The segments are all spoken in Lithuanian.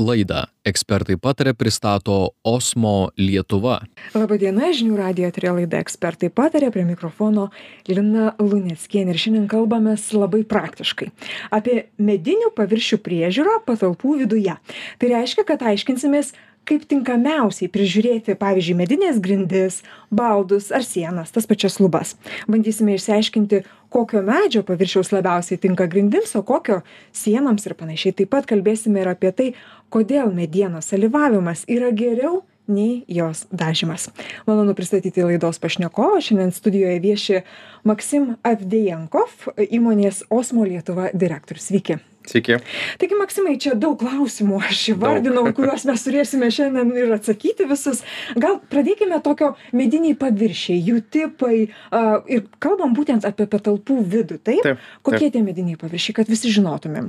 Laidą ekspertai patarė pristato Osmo Lietuva. Labadiena, žinių radijo turėjo laida ekspertai patarė prie mikrofono Lina Luneckienė ir šiandien kalbame labai praktiškai apie medinių paviršių priežiūrą patalpų viduje. Tai reiškia, kad aiškinsimės, kaip tinkamiausiai prižiūrėti, pavyzdžiui, medinės grindis, baldus ar sienas, tas pačias lubas. Bandysime išsiaiškinti, kokio medžio paviršiaus labiausiai tinka grindims, o kokio sienams ir panašiai. Taip pat kalbėsime ir apie tai, kodėl medienos alyvavimas yra geriau nei jos dažymas. Malonu pristatyti laidos pašnekovą. Šiandien studijoje vieši Maksim Avdejankov, įmonės Osmo Lietuva direktorius. Sveiki. Sveiki. Taigi, Maksimai, čia daug klausimų aš įvardinau, kuriuos mes turėsime šiandien ir atsakyti visus. Gal pradėkime tokio mediniai paviršiai, jų tipai uh, ir kalbam būtent apie patalpų vidų. Taip? taip Kokie taip. tie mediniai paviršiai, kad visi žinotumėm?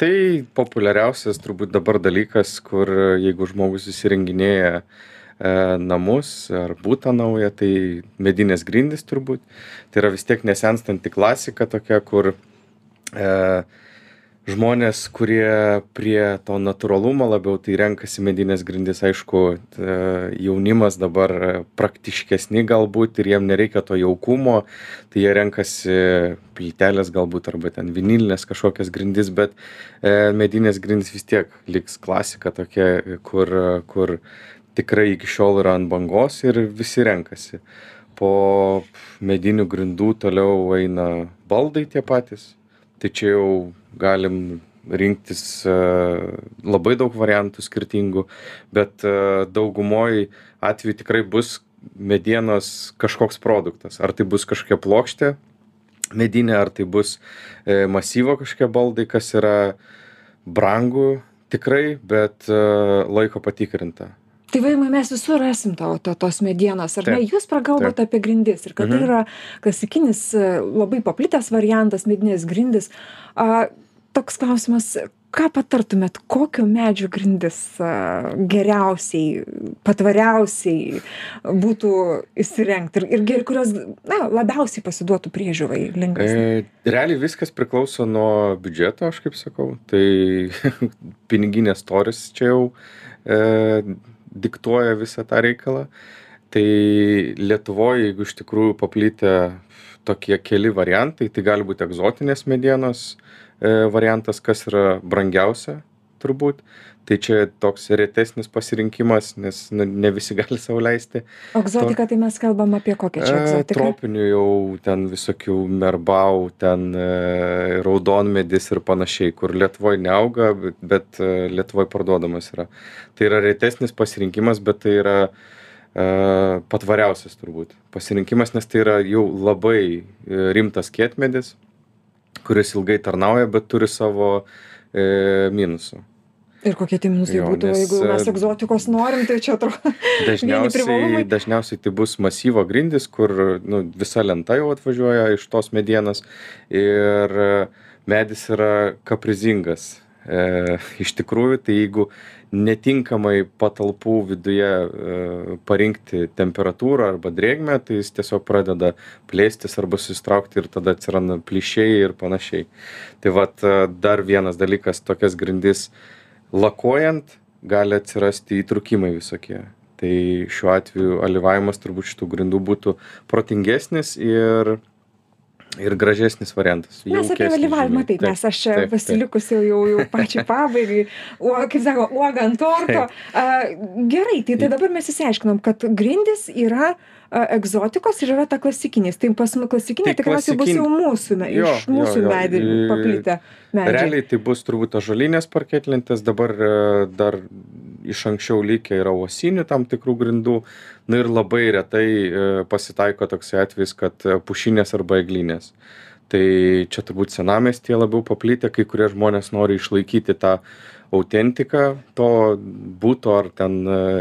Tai populiariausias turbūt dabar dalykas, kur jeigu žmogus įsirenginėja e, namus ar būtą naują, tai medinės grindys turbūt. Tai yra vis tiek nesenstanti klasika tokia, kur e, žmonės kurie prie to natūralumo labiau tai renkasi medines grindis aišku jaunimas dabar praktiškesni galbūt ir jiem nereikia to jaukumo tai jie renkasi plyteles galbūt arba ten vinilines kažkokias grindis bet e, medinės grindys vis tiek liks klasika tokia kur kur tikrai iki šiol yra ant bangos ir visi renkasi. Po medinių grindų toliau eina baldai tie patys tai čia jau galim rinktis e, labai daug variantų skirtingų, bet e, daugumoj atveju tikrai bus medienos kažkoks produktas. Ar tai bus kažkokia plokštė medinė, ar tai bus e, masyvo kažkokie baldai, kas yra brangu tikrai, bet laiko patikrinta. Tai vaimai mes visur rasim to, to, tos medienos, ar ne? Jūs prakalbate apie grindis ir kad tai mhm. yra klasikinis, labai paplitęs variantas medinės grindis. A, toks klausimas, ką patartumėt, kokio medžio grindis geriausiai, patvariausiai būtų įsirengti ir, ir kurios na, labiausiai pasiduotų priežiūrai linkas? E, realiai viskas priklauso nuo biudžeto, aš kaip sakau. Tai piniginės toris čia jau e, diktuoja visą tą reikalą. Tai Lietuvoje, jeigu iš tikrųjų paplitę tokie keli variantai, tai gali būti egzotinės medienos e, variantas, kas yra brangiausia turbūt. Tai čia toks retesnis pasirinkimas, nes ne, ne visi gali savo leisti. Egzotika, to, tai mes kalbam apie kokią čia e, egzotiką? Tropinių jau ten visokių merbau, ten e, raudonmedis ir panašiai, kur Lietuvoje neauga, bet, bet e, Lietuvoje parduodamas yra. Tai yra retesnis pasirinkimas, bet tai yra e, patvariausias turbūt pasirinkimas, nes tai yra jau labai e, rimtas kietmedis, kuris ilgai tarnauja, bet turi savo e, minusų. Ir kokie tie minusai būtų, jeigu mes egzotikos norim, tai čia atrodo. Dažniausiai, dažniausiai tai bus masyvo grindis, kur nu, visa lenta jau atvažiuoja iš tos medienos ir medis yra kaprizingas. E, iš tikrųjų, tai jeigu netinkamai patalpų viduje e, parinkti temperatūrą arba drėgmę, tai jis tiesiog pradeda plėstis arba susitraukti ir tada atsiranda plyšiai ir panašiai. Tai vad e, dar vienas dalykas, tokias grindis lakuojant gali atsirasti įtrūkimai visokie. Tai šiuo atveju alyvavimas turbūt šitų grindų būtų protingesnis ir ir gražesnis variantas. Mes apie dalyvavimą taip, nes aš čia pasilikus jau, jau, jau pačiai pabaigai, o, kaip sako, uoga ant torto. A, gerai, tai, tai dabar mes įsiaiškinom, kad grindis yra a, egzotikos ir yra ta klasikinis. Tai pas mus klasikinė tai tikriausiai klasikin... bus jau mūsų, jo, iš mūsų medį paplitę. Medžiai. Realiai tai bus turbūt ažolinės parketlentės, dabar e, dar iš anksčiau likę yra uosinių tam tikrų grindų. Na ir labai retai e, pasitaiko toks atvejis, kad e, pušinės arba eglinės. Tai čia turbūt senamestėje labiau paplitę, kai kurie žmonės nori išlaikyti tą autentiką to būto ar ten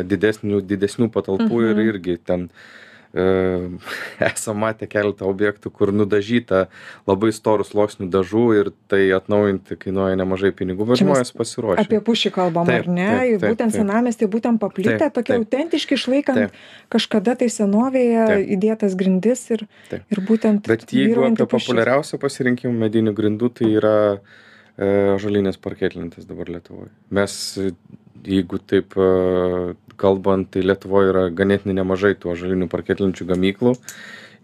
didesnių, didesnių patalpų mhm. ir irgi ten E, esam matę keletą objektų, kur nudažyta labai storų sluoksnių dažų ir tai atnaujinti kainuoja nemažai pinigų, bet žmonės pasiruošę. Apie pušį kalbam, taip, ar ne? Taip, taip, būtent senamestį, būtent paplitę, tokie taip, autentiški, išlaikant taip. kažkada tai senovėje taip. įdėtas grindis ir, taip. ir būtent. Bet jeigu apie populiariausią pasirinkimą medinių grindų, tai yra E, žalinės parketlentės dabar Lietuvoje. Mes jeigu taip e, kalbant, tai Lietuvoje yra ganėtinai nemažai tų ažalinių parketlenčių gamyklų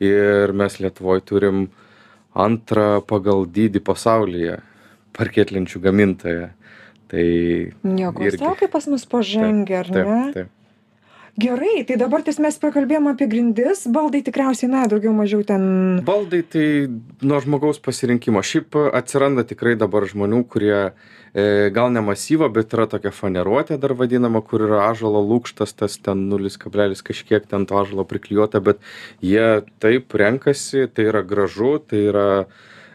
ir mes Lietuvoje turim antrą pagal dydį pasaulyje parketlenčių gamintoją. Tai Nieko, irgi... kaip pas mus pažengė, ar ne? Taip, taip gerai tai dabar ties mes pakalbėjom apie grindis. Baldai tikriausiai na daugiau mažiau ten baldai tai nuo žmogaus pasirinkimo. Šiaip atsiranda tikrai dabar žmonių kurie e, gal ne masyvo bet yra tokia faneruotė dar vadinama kur yra ąžuolo lukštas tas ten nulis kablelis kažkiek ten to ąžuolo priklijuota bet jie taip renkasi tai yra gražu tai yra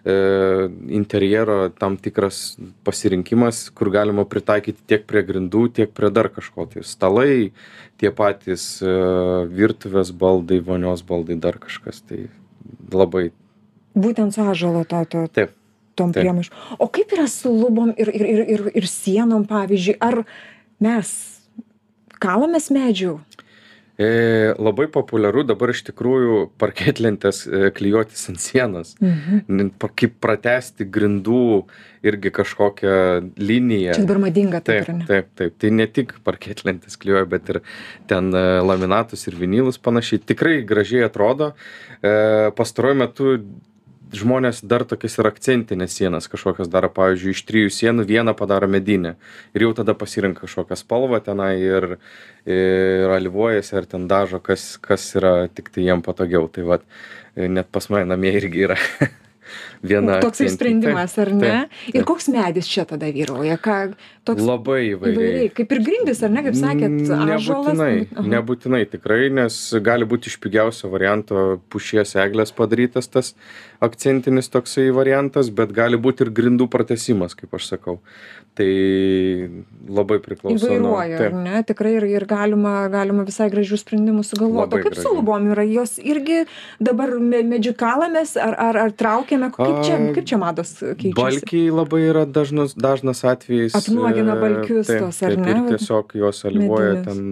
interjero tam tikras pasirinkimas, kur galima pritaikyti tiek prie grindų, tiek prie dar kažko. Tai stalai, tie patys e, virtuvės baldai, vonios baldai, dar kažkas. Tai labai. Būtent su ažalo to. to. Taip. Tom priemaišom. O kaip yra su lubom ir, ir, ir, ir, ir sienom, pavyzdžiui, ar mes kalomės medžių? E, labai populiaru dabar iš tikrųjų parketlentės e, klijuotis ant sienos. Mhm. Kaip pratesti grindų irgi kažkokią liniją. Čia dabar madinga taip. Taip, taip, taip. Tai ne tik parketlentės klijuoja, bet ir ten e, laminatus ir vinilus panašiai. Tikrai gražiai atrodo. E, pastaruoju metu žmonės dar tokias ir akcentines sienas kažkokias daro. Pavyzdžiui iš trijų sienų vieną padaro medinę. Ir jau tada pasirenka kažkokią spalvą tenai ir ir alyvuojasi ar ten dažo kas kas yra tiktai jiem patogiau. Tai vat net pas mane namie irgi yra viena. Toks ir sprendimas, ar ne? Taip, taip. Ir koks medis čia tada vyrauja? Ką, toks... Labai įvairiai. įvairiai. Kaip ir grindis, ar ne, kaip sakėt, nebūtinai. Aha. Nebūtinai tikrai, nes gali būti iš pigiausio varianto pušies eglės padarytas tas akcentinis toksai variantas, bet gali būti ir grindų pratesimas, kaip aš sakau tai labai priklauso įvairuoja ar ne tikrai ir ir galima galima visai gražių sprendimų sugalvot o kaip su lubom yra jos irgi dabar me medžiu kalamės ar ar ar traukiame kaip čia kaip čia mados keičiasi? Balkiai labai yra dažnus dažnas atvejis apnuogina balkius tuos ar ne? ir tiesiog juos alyvuoja ten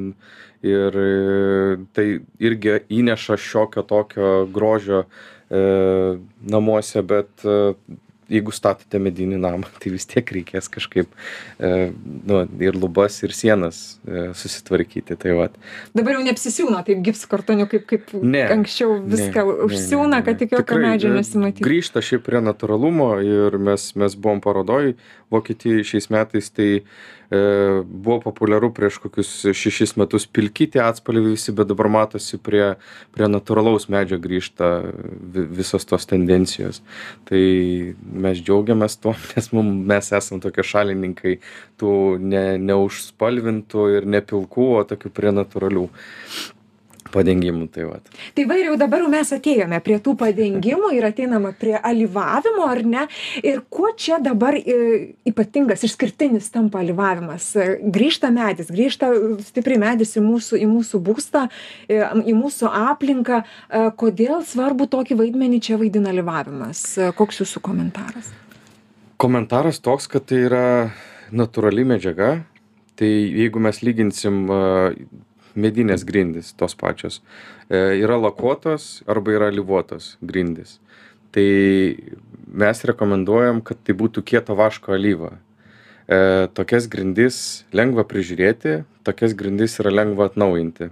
ir tai irgi įneša šiokio tokio grožio e, namuose bet jeigu statote medinį namą, tai vis tiek reikės kažkaip e, nu, ir lubas, ir sienas e, susitvarkyti. Tai vat. Dabar jau neapsisiūna taip gipsų kartoniu, kaip, kaip ne, anksčiau viską ne, užsiūna, ne, ne, kad tik jokio medžio e, nesimatytų. Grįžta šiaip prie natūralumo ir mes, mes buvom parodoj Vokietijoje šiais metais, tai e, buvo populiaru prieš kokius šešis metus pilkyti atspalviai visi, bet dabar matosi prie, prie natūralaus medžio grįžta visos tos tendencijos. Tai mes džiaugiamės tuo, nes mum, mes esame tokie šalininkai tų ne, neužspalvintų ir nepilkų, o tokių prie natūralių padengimų tai vat. Tai va ir jau dabar mes atėjome prie tų padengimų ir ateinama prie alyvavimo ar ne? Ir kuo čia dabar e, ypatingas išskirtinis tampa alyvavimas? E, grįžta medis grįžta stipriai medis į mūsų į mūsų būstą e, į mūsų aplinką. Kodėl svarbų tokį vaidmenį čia vaidina alyvavimas? Koks jūsų komentaras? Komentaras toks kad tai yra natūrali medžiaga. Tai jeigu mes lyginsim medinės grindys tos pačios. E, yra lakuotos arba yra alyvuotos grindys. Tai mes rekomenduojam, kad tai būtų kieto vaško alyva. E, tokias grindis lengva prižiūrėti, tokias grindis yra lengva atnaujinti.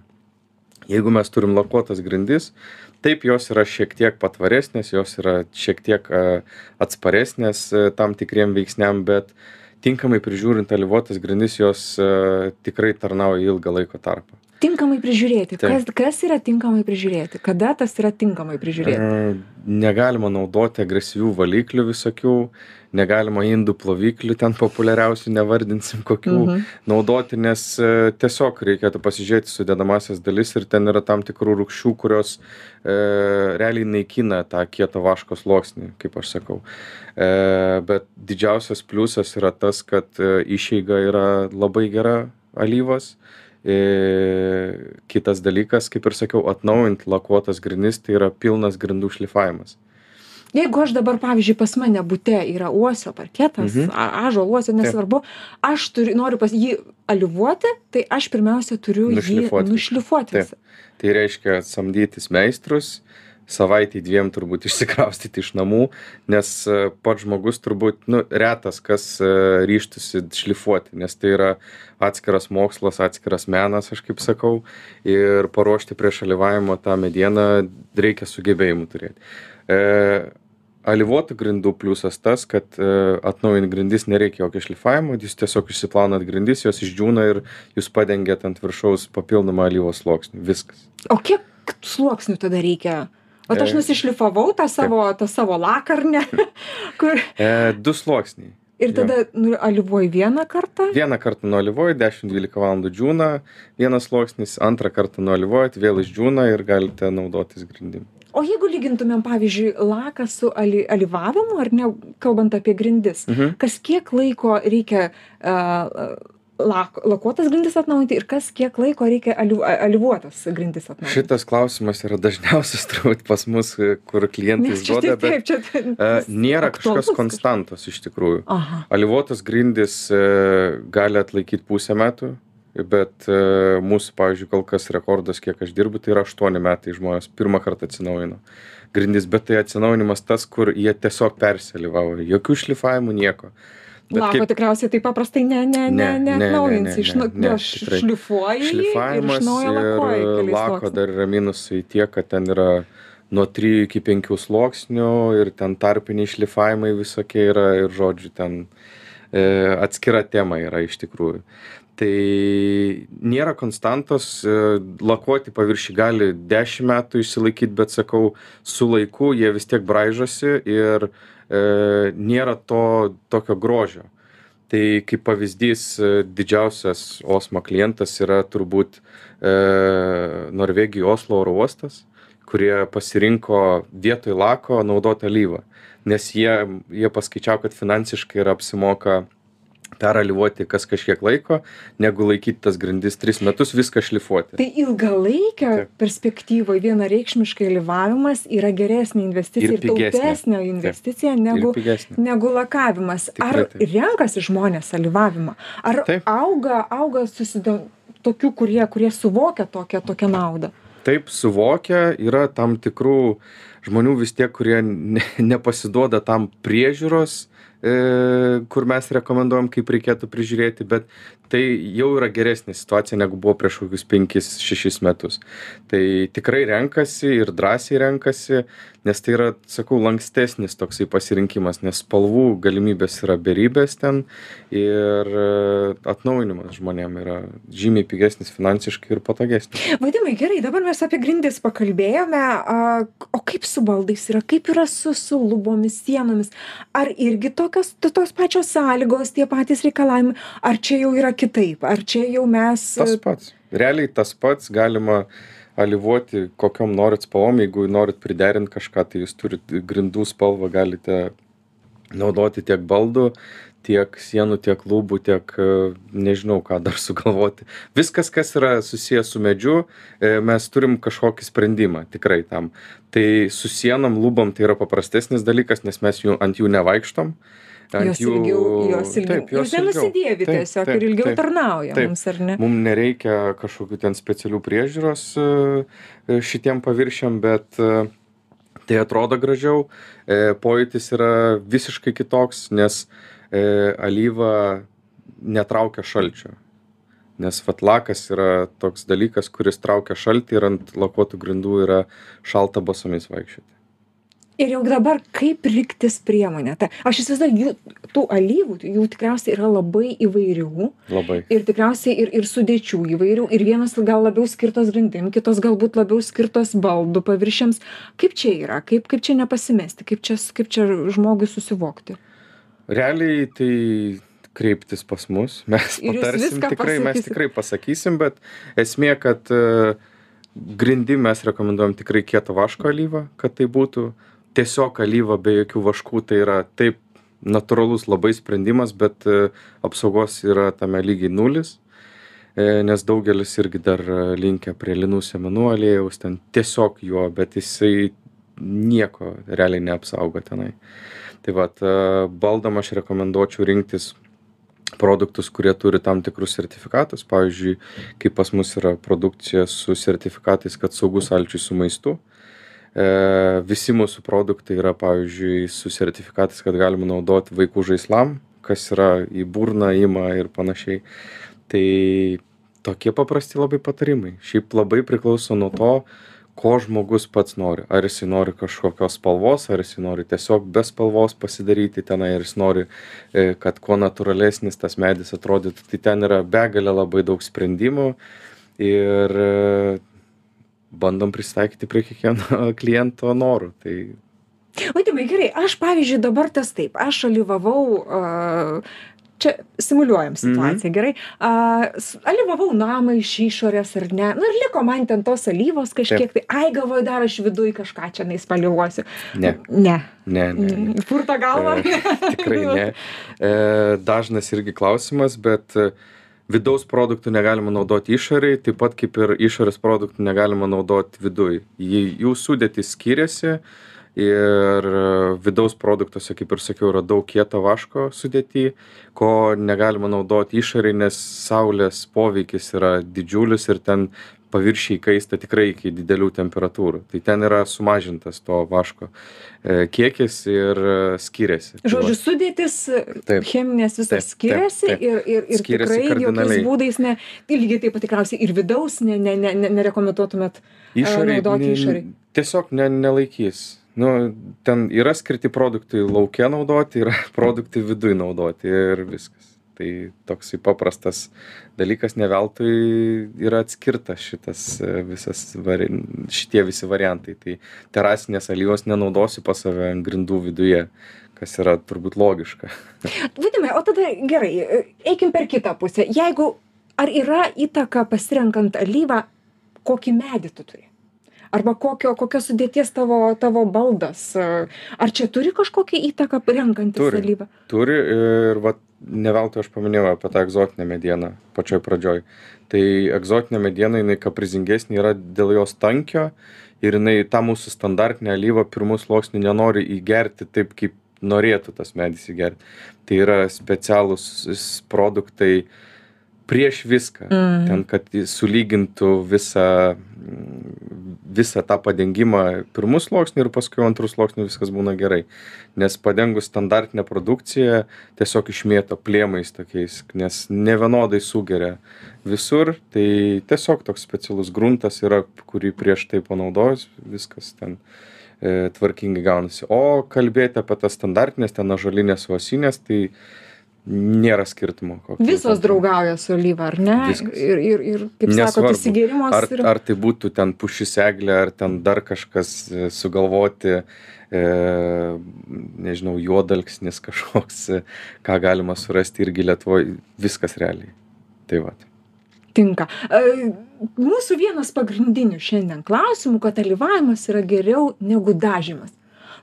Jeigu mes turim lakuotas grindis, taip jos yra šiek tiek patvaresnės, jos yra šiek tiek e, atsparesnės e, tam tikriem veiksniam, bet tinkamai prižiūrint alyvuotas grindis jos e, tikrai tarnauja ilgą laiko tarpą tinkamai prižiūrėti. Kas kas yra tinkamai prižiūrėti? Kada tas yra tinkamai prižiūrėti? E, negalima naudoti agresyvių valiklių visokių negalima indų ploviklių ten populiariausių nevardinsim kokių mhm. naudoti nes e, tiesiog reikėtų pasižiūrėti sudedamąsias dalis ir ten yra tam tikrų rūgščių kurios e, realiai naikina tą kieto vaško sluoksnį kaip aš sakau. E, bet didžiausias pliusas yra tas kad e, išeiga yra labai gera alyvos. E, kitas dalykas, kaip ir sakiau, atnaujint lakuotas grindis, tai yra pilnas grindų šlifavimas. Jeigu aš dabar, pavyzdžiui, pas mane būte yra uosio parketas, mhm. ažo uosio, nesvarbu, Taip. aš turiu, noriu pas jį aliuvuoti, tai aš pirmiausia turiu nušlifuoti. jį nušlifuoti. Taip. Tai reiškia samdytis meistrus, savaitei dviem turbūt išsikraustyti iš namų nes e, pats žmogus turbūt nu retas kas e, ryžtųsi šlifuoti nes tai yra atskiras mokslas atskiras menas aš kaip sakau ir paruošti prieš alyvavimą tą medieną reikia sugebėjimų turėti. E, alyvuotų grindų pliusas tas kad e, atnaujint grindis nereikia jokio šlifavimo jūs tiesiog išsiplaunat grindis jos išdžiūna ir jūs padengiat ant viršaus papildomą alyvos sluoksniu viskas. O kiek sluoksnių tada reikia vat aš E, nusišlifavau tą savo tą savo laką ar ne kur e, du sluoksniai. Ir tada nu alyvuoji vieną kartą. Vieną kartą dešim dvylika valandų džiūna. Vienas sluoksnis antrą kartą nualyvuojat vėl išdžiūna ir galite naudotis grindim. O jeigu lygintumėm pavyzdžiui laką su aly alyvavimu ar ne kalbant apie grindis mhm. kas kiek laiko reikia a lak lakuotas grindis atnaujinti ir kas kiek laiko reikia aliu alyvuotas grindis atnaujinti? Šitas klausimas yra dažniausias turbūt pas mus kur klientai užduoda bet taip čia e, nėra aktualus kažkokios konstantos iš tikrųjų. Aha. Alyvuotos grindys e, gali atlaikyt pusę metų bet e, mūsų pavyzdžiui kol kas rekordas kiek aš dirbu tai yra aštuoni metai žmonės pirmą kartą atsinaujino grindis bet tai atsinaujinimas tas kur jie tiesiog persialyvavo jokių šlifavimų nieko. Bet lako kaip- tikriausiai taip paprastai ne ne ne Ne, ne, ne, neatnaujinsi ne, iš ne, nu nu, šlifuoji ir iš naujo lakuoji ir lako dar yra minusai tiek kad ten yra nuo trijų iki penkių sluoksnių ir ten tarpiniai šlifavimai visokie yra ir žodžiu ten e, atskira tema yra iš tikrųjų tai nėra konstantos e, lakuoti paviršiai gali dešim metų išsilaikyt bet sakau su laiku jie vis tiek braižosi ir e, nėra to tokio grožio. Tai kaip pavyzdys e, didžiausias osmo klientas yra turbūt e, norvegijoj oslo oro uostas kurie pasirinko vietoj lako naudot alyvą nes jie jie paskaičiavo kad finansiškai yra apsimoka peralyvuoti kas kažkiek laiko negu laikyt tas grindis tris metus viską šlifuoti. Tai ilgalaikio Taip. perspektyvoj vienareikšmiškai alyvavimas yra geresnė investicija Ir ir taupesnė investicija ir negu negu lakavimas. Ar Tikrai taip. renkasi žmonės alyvavimą ar Taip. auga auga susidom tokių kurie kurie suvokia tokią tokią naudą? Taip suvokia yra tam tikrų žmonių vis tiek kurie ne nepasiduoda tam priežiūros kur mes rekomenduojam kaip reikėtų prižiūrėti bet tai jau yra geresnė situacija negu buvo prieš kokius penkis šešis metus. Tai tikrai renkasi ir drąsiai renkasi nes tai yra sakau lankstesnis toksai pasirinkimas nes spalvų galimybės yra beribės ten ir e, atnaujinimas žmonėm yra žymiai pigesnis finansiškai ir patogesnis. Vadimai gerai dabar mes apie grindis pakalbėjome. A o kaip su baldais yra? Kaip yra su su lubomis sienomis? Ar irgi tokios tos pačios sąlygos tie patys reikalavimai? Ar čia jau yra kitaip? Ar čia jau mes tas pats. Realiai tas pats. Galima alyvuoti kokiom norit spalvom. Jeigu norit priderint kažką tai jūs turit grindų spalvą galite naudoti tiek baldų tiek sienų tiek lubų tiek e, nežinau ką dar sugalvoti. Viskas kas yra susiję su medžiu e, mes turim kažkokį sprendimą tikrai tam. Tai su sienom lubom tai yra paprastesnis dalykas nes mes jų ant jų nevaikštom jos ilgiau jos ilgiau Taip, jos nenusidėvi tiesiog taip, ir ilgiau taip. tarnauja Taip. mums ar ne mum nereikia kažkokių ten specialių priežiūros e, e, šitiem paviršiam bet e, tai atrodo gražiau pojūtis yra visiškai kitoks nes alyva netraukia šalčio nes vat lakas yra toks dalykas kuris traukia šaltį ir ant lakuotų grindų yra šalta basomis vaikščioti ir jau dabar kaip rinktis priemonę? Ta aš įsivaizduoju jų tų alyvų jų tikriausiai yra labai įvairių. Labai. Ir tikriausiai ir ir sudėčių įvairių. Ir vienos gal labiau skirtos grindim kitos galbūt labiau skirtos baldų paviršiams. Kaip čia yra? Kaip kaip čia nepasimesti? Kaip čia kaip čia žmogui susivokti? Realiai tai kreiptis pas mus. Mes patarsim. tikrai mes pasakysit. tikrai pasakysim bet esmė kad e, grindim mes rekomenduojam tikrai kieto vaško alyvą kad tai būtų tiesiog alyva be jokių vaškų tai yra taip natūralus labai sprendimas bet e, apsaugos yra tame lygiai nulis e, nes daugelis irgi dar e, linkę prie linų sėmenų aliejaus ten tiesiog juo bet jisai nieko realiai neapsaugo tenai. Tai vat e, baldam aš rekomenduočiau rinktis produktus kurie turi tam tikrus sertifikatus. Pavyzdžiui kaip pas mus yra produkcija su sertifikatais kad saugus alčiui su maistu visi mūsų produktai yra, pavyzdžiui, su sertifikatais, kad galima naudoti vaikų žaislam, kas yra į burną ima ir panašiai. Tai tokie paprasti labai patarimai. Šiaip labai priklauso nuo to, ko žmogus pats nori. Ar jisai nori kažkokios spalvos, ar jisai nori tiesiog be spalvos pasidaryti tenai, ar jis nori, e, kad kuo natūralesnis tas medis atrodytų. Tai ten yra begalė labai daug sprendimų ir e, bandom prisitaikyti prie kiekvieno kliento norų. Tai Vadimai, gerai, aš pavyzdžiui dabar tas taip, aš alyvavau, čia simuliuojam situaciją, gerai, uh, alyvavau namą iš išorės ar ne, na ir liko man ten tos alyvos kažkiek, tai ai galvoju, dar aš viduje kažką čia neispaliuosiu. ne. Ne. Ne, ne. ne. Purta galva? E, tikrai ne. E, dažnas irgi klausimas, bet e, vidaus produktų negalima naudoti išoriai, taip pat kaip ir išorės produktų negalima naudoti viduje. Jų sudėtis skiriasi ir e, vidaus produktuose, kaip ir sakiau, yra daug kieto vaško sudėti, ko negalima naudoti išoriai, nes saulės poveikis yra didžiulis ir ten paviršiai kaista tikrai iki didelių temperatūrų. Tai ten yra sumažintas to vaško e, kiekis ir e, skiriasi. Tai Žodžiu, sudėtis Taip. cheminės visas Taip, skiriasi taip, taip. ir, ir, ir Skiriasi tikrai jokiais būdais, ne, tai lygiai taip pat tikriausiai ir vidaus ne, ne, ne, ne, nerekomenduotumėt e, Išoriai naudoti ne- išoriai. Tiesiog ne, nelaikys. Nu, ten yra skirti produktai laukia naudoti, yra produktai viduje naudoti ir viskas. Tai toksai paprastas dalykas, ne veltui yra atskirtas šitas e, visas, vari, šitie visi variantai. Tai terasinės alyvos nenaudosi pas save ant grindų viduje, kas yra turbūt logiška. Vadimai, o tada gerai, e, eikim per kitą pusę. Jeigu, ar yra įtaka pasirenkant alyvą, kokį medį tu turi? Arba kokio, kokios sudėties tavo, tavo baldas? e, Ar čia turi kažkokią įtaką renkantis Turi. alyvą? Turi ir vat, ne veltui aš paminėjau apie tą egzotinę medieną pačioj pradžioj. Tai egzotinė mediena, jinai kaprizingesnė yra dėl jos tankio ir jinai tą mūsų standartinę alyvą pirmų sluoksnių nenori įgerti taip, kaip norėtų tas medis įgerti. Tai yra specialūs produktai prieš viską. Mm. Ten, kad sulygintų visą, mm, visą tą padengimą pirmų sluoksnių ir paskui antrų sluoksnių viskas būna gerai. Nes padengus standartinę produkciją tiesiog išmėto plėmais tokiais, nes nevienodai sugeria visur. Tai tiesiog toks specialus gruntas yra, kurį prieš tai panaudojus, viskas ten e, tvarkingai gaunasi. O kalbėti apie tas standartinės, ten ažalinės uosinės, tai nėra skirtumo. Visos ten- draugauja su alyva, ar ne? Viskas. Ir, ir, ir kaip sakot, įsigėrimas ar, yra. ar tai būtų ten pušis eglė, ar ten dar kažkas e, sugalvoti, e, nežinau, juodalksnis kažkoks, e, ką galima surasti irgi Lietuvoje, viskas realiai. Tai va. tinka. E, Mūsų vienas pagrindinių šiandien klausimų, kad dalyvavimas yra geriau negu dažymas.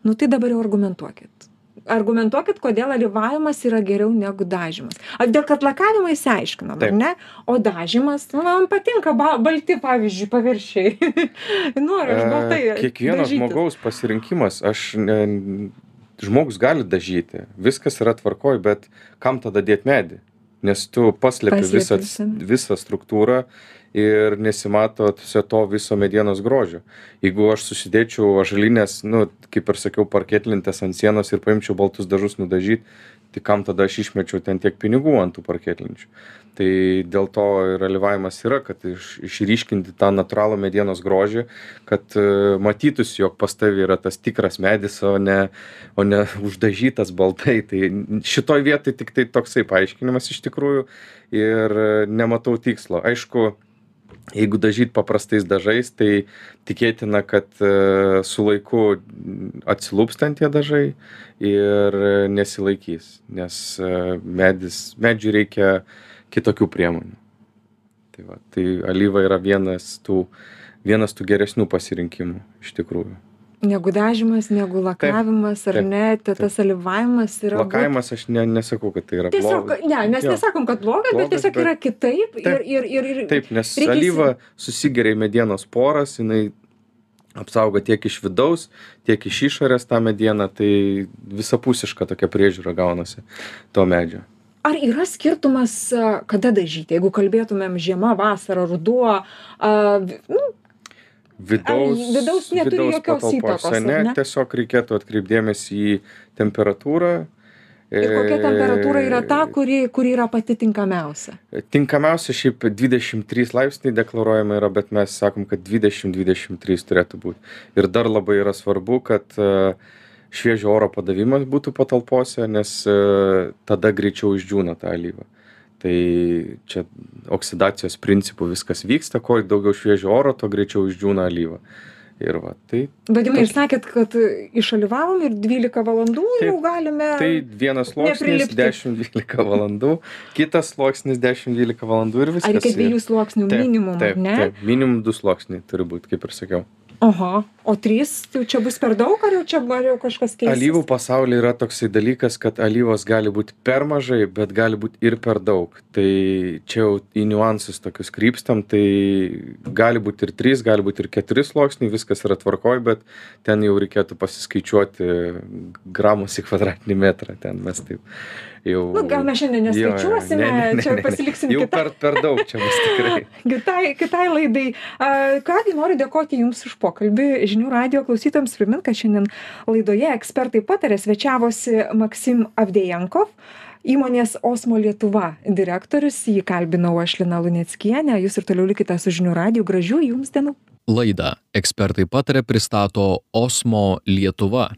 Nu tai dabar jau argumentuokit. Argumentuokit, kodėl dalyvavimas yra geriau negu dažymas. Ar dėl kad lakavimą įsiaiškinom, ar ne? O dažymas, nu, man patinka ba, balti, pavyzdžiui, paviršiai. Noriu aš baltai. E, Kiekvieno dažytis. žmogaus pasirinkimas, aš, ne, žmogus gali dažyti, viskas yra tvarkoj, bet kam tada dėti medį? Nes tu visą, visą. visą struktūrą ir nesimato tiesiog to viso medienos grožio. Jeigu aš susidėčiau ažalinės, nu, kaip ir sakiau, parketlintės ant sienos ir paimčiau baltus dažus nudažyti, tai kam tada aš išmečiau ten tiek pinigų ant tų parketlinčių. Tai dėl to ir alyvavimas yra, kad iš, išryškinti tą natūralų medienos grožį, kad e, matytųsi, jog pas tavi yra tas tikras medis, o ne, o ne uždažytas baltai. Tai šitoj vietoj tik tai toksai paaiškinimas iš tikrųjų ir e, nematau tikslo. Aišku, jeigu dažyt paprastais dažais, tai tikėtina, kad e, su laiku atsilūpstant tie dažai ir nesilaikys, nes e, medis, medžiui reikia kitokių priemonių. Tai, va, tai alyva yra vienas tų, vienas tų geresnių pasirinkimų iš tikrųjų. Negu dažymas, negu lakavimas, ar ne? Tas dalyvavimas yra. Lakavimas aš ne, nesakau, kad tai yra Tiesiog, bloga. ne, mes nesakom, kad blogas, bet tiesiog yra kitaip ir, Taip. ir, ir, ir Taip, nes alyva susigeria į medienos poras, jinai apsaugo tiek iš vidaus, tiek iš išorės tą medieną, tai visapusiška tokia priežiūra gaunasi to medžio. Ar yra skirtumas, kada dažyti, jeigu kalbėtumėm žiema, vasara, ruduo, a, nu, Vidaus, Ar vidaus neturi jokios įtakos, ar Ne, ne? tiesiog reikėtų atkreipdėmėsi į temperatūrą. Ir kokia temperatūra yra ta, E, kuri, kuri yra pati tinkamiausia? Tinkamiausia šiaip 23 laipsniai deklaruojama yra, bet mes sakom, kad 20-23 turėtų būti. Ir dar labai yra svarbu, kad e, šviežio oro padavimas būtų patalpose, nes e, tada greičiau išdžiūna ta alyva. Tai čia oksidacijos principų viskas vyksta, kuo daugiau šviežio oro, tuo greičiau išdžiūna alyva. Ir va, tai, Vadimai, ir sakėt, kad išalivavom ir 12 valandų Taip, jau galime. tai vienas sluoksnis Neprilipti. 10-12 valandų, kitas sluoksnis 10-12 valandų ir Ar viskas. reikia Ir- dviejų sluoksnių minimum, taip, ar ne? Taip, minimum du sluoksniai turi būti, kaip ir sakiau. Oho, o trys, tai čia bus per daug, ar jau čia ar jau kažkas keisis? Alyvų pasaulyje yra toksai dalykas, kad alyvos gali būti per mažai, bet gali būti ir per daug. Tai čia jau į niuansus tokius krypstam, tai gali būti ir trys, gali būti ir keturi sluoksniai, viskas yra tvarkoj, bet ten jau reikėtų pasiskaičiuoti gramus į kvadratinį metrą. Ten mes taip jau... Nu, gal mes šiandien Jo, jo, neskaičiuosime, ne, ne, ne, čia pasiliksim Jau kitą. per, per daug čia bus tikrai. kitai, kitai laidai. A, Kągi noriu dėkoti Jums už pokalbį. Žinių radio klausytams primint, kad šiandien laidoje ekspertai patarė svečiavosi Maksim Avdejankov. Įmonės Osmo Lietuva direktorius, jį kalbinau aš Lina Luneckienė, jūs ir toliau likite su žinių radiju, gražių jums dienų. Laidą ekspertai patarė pristato Osmo Lietuva.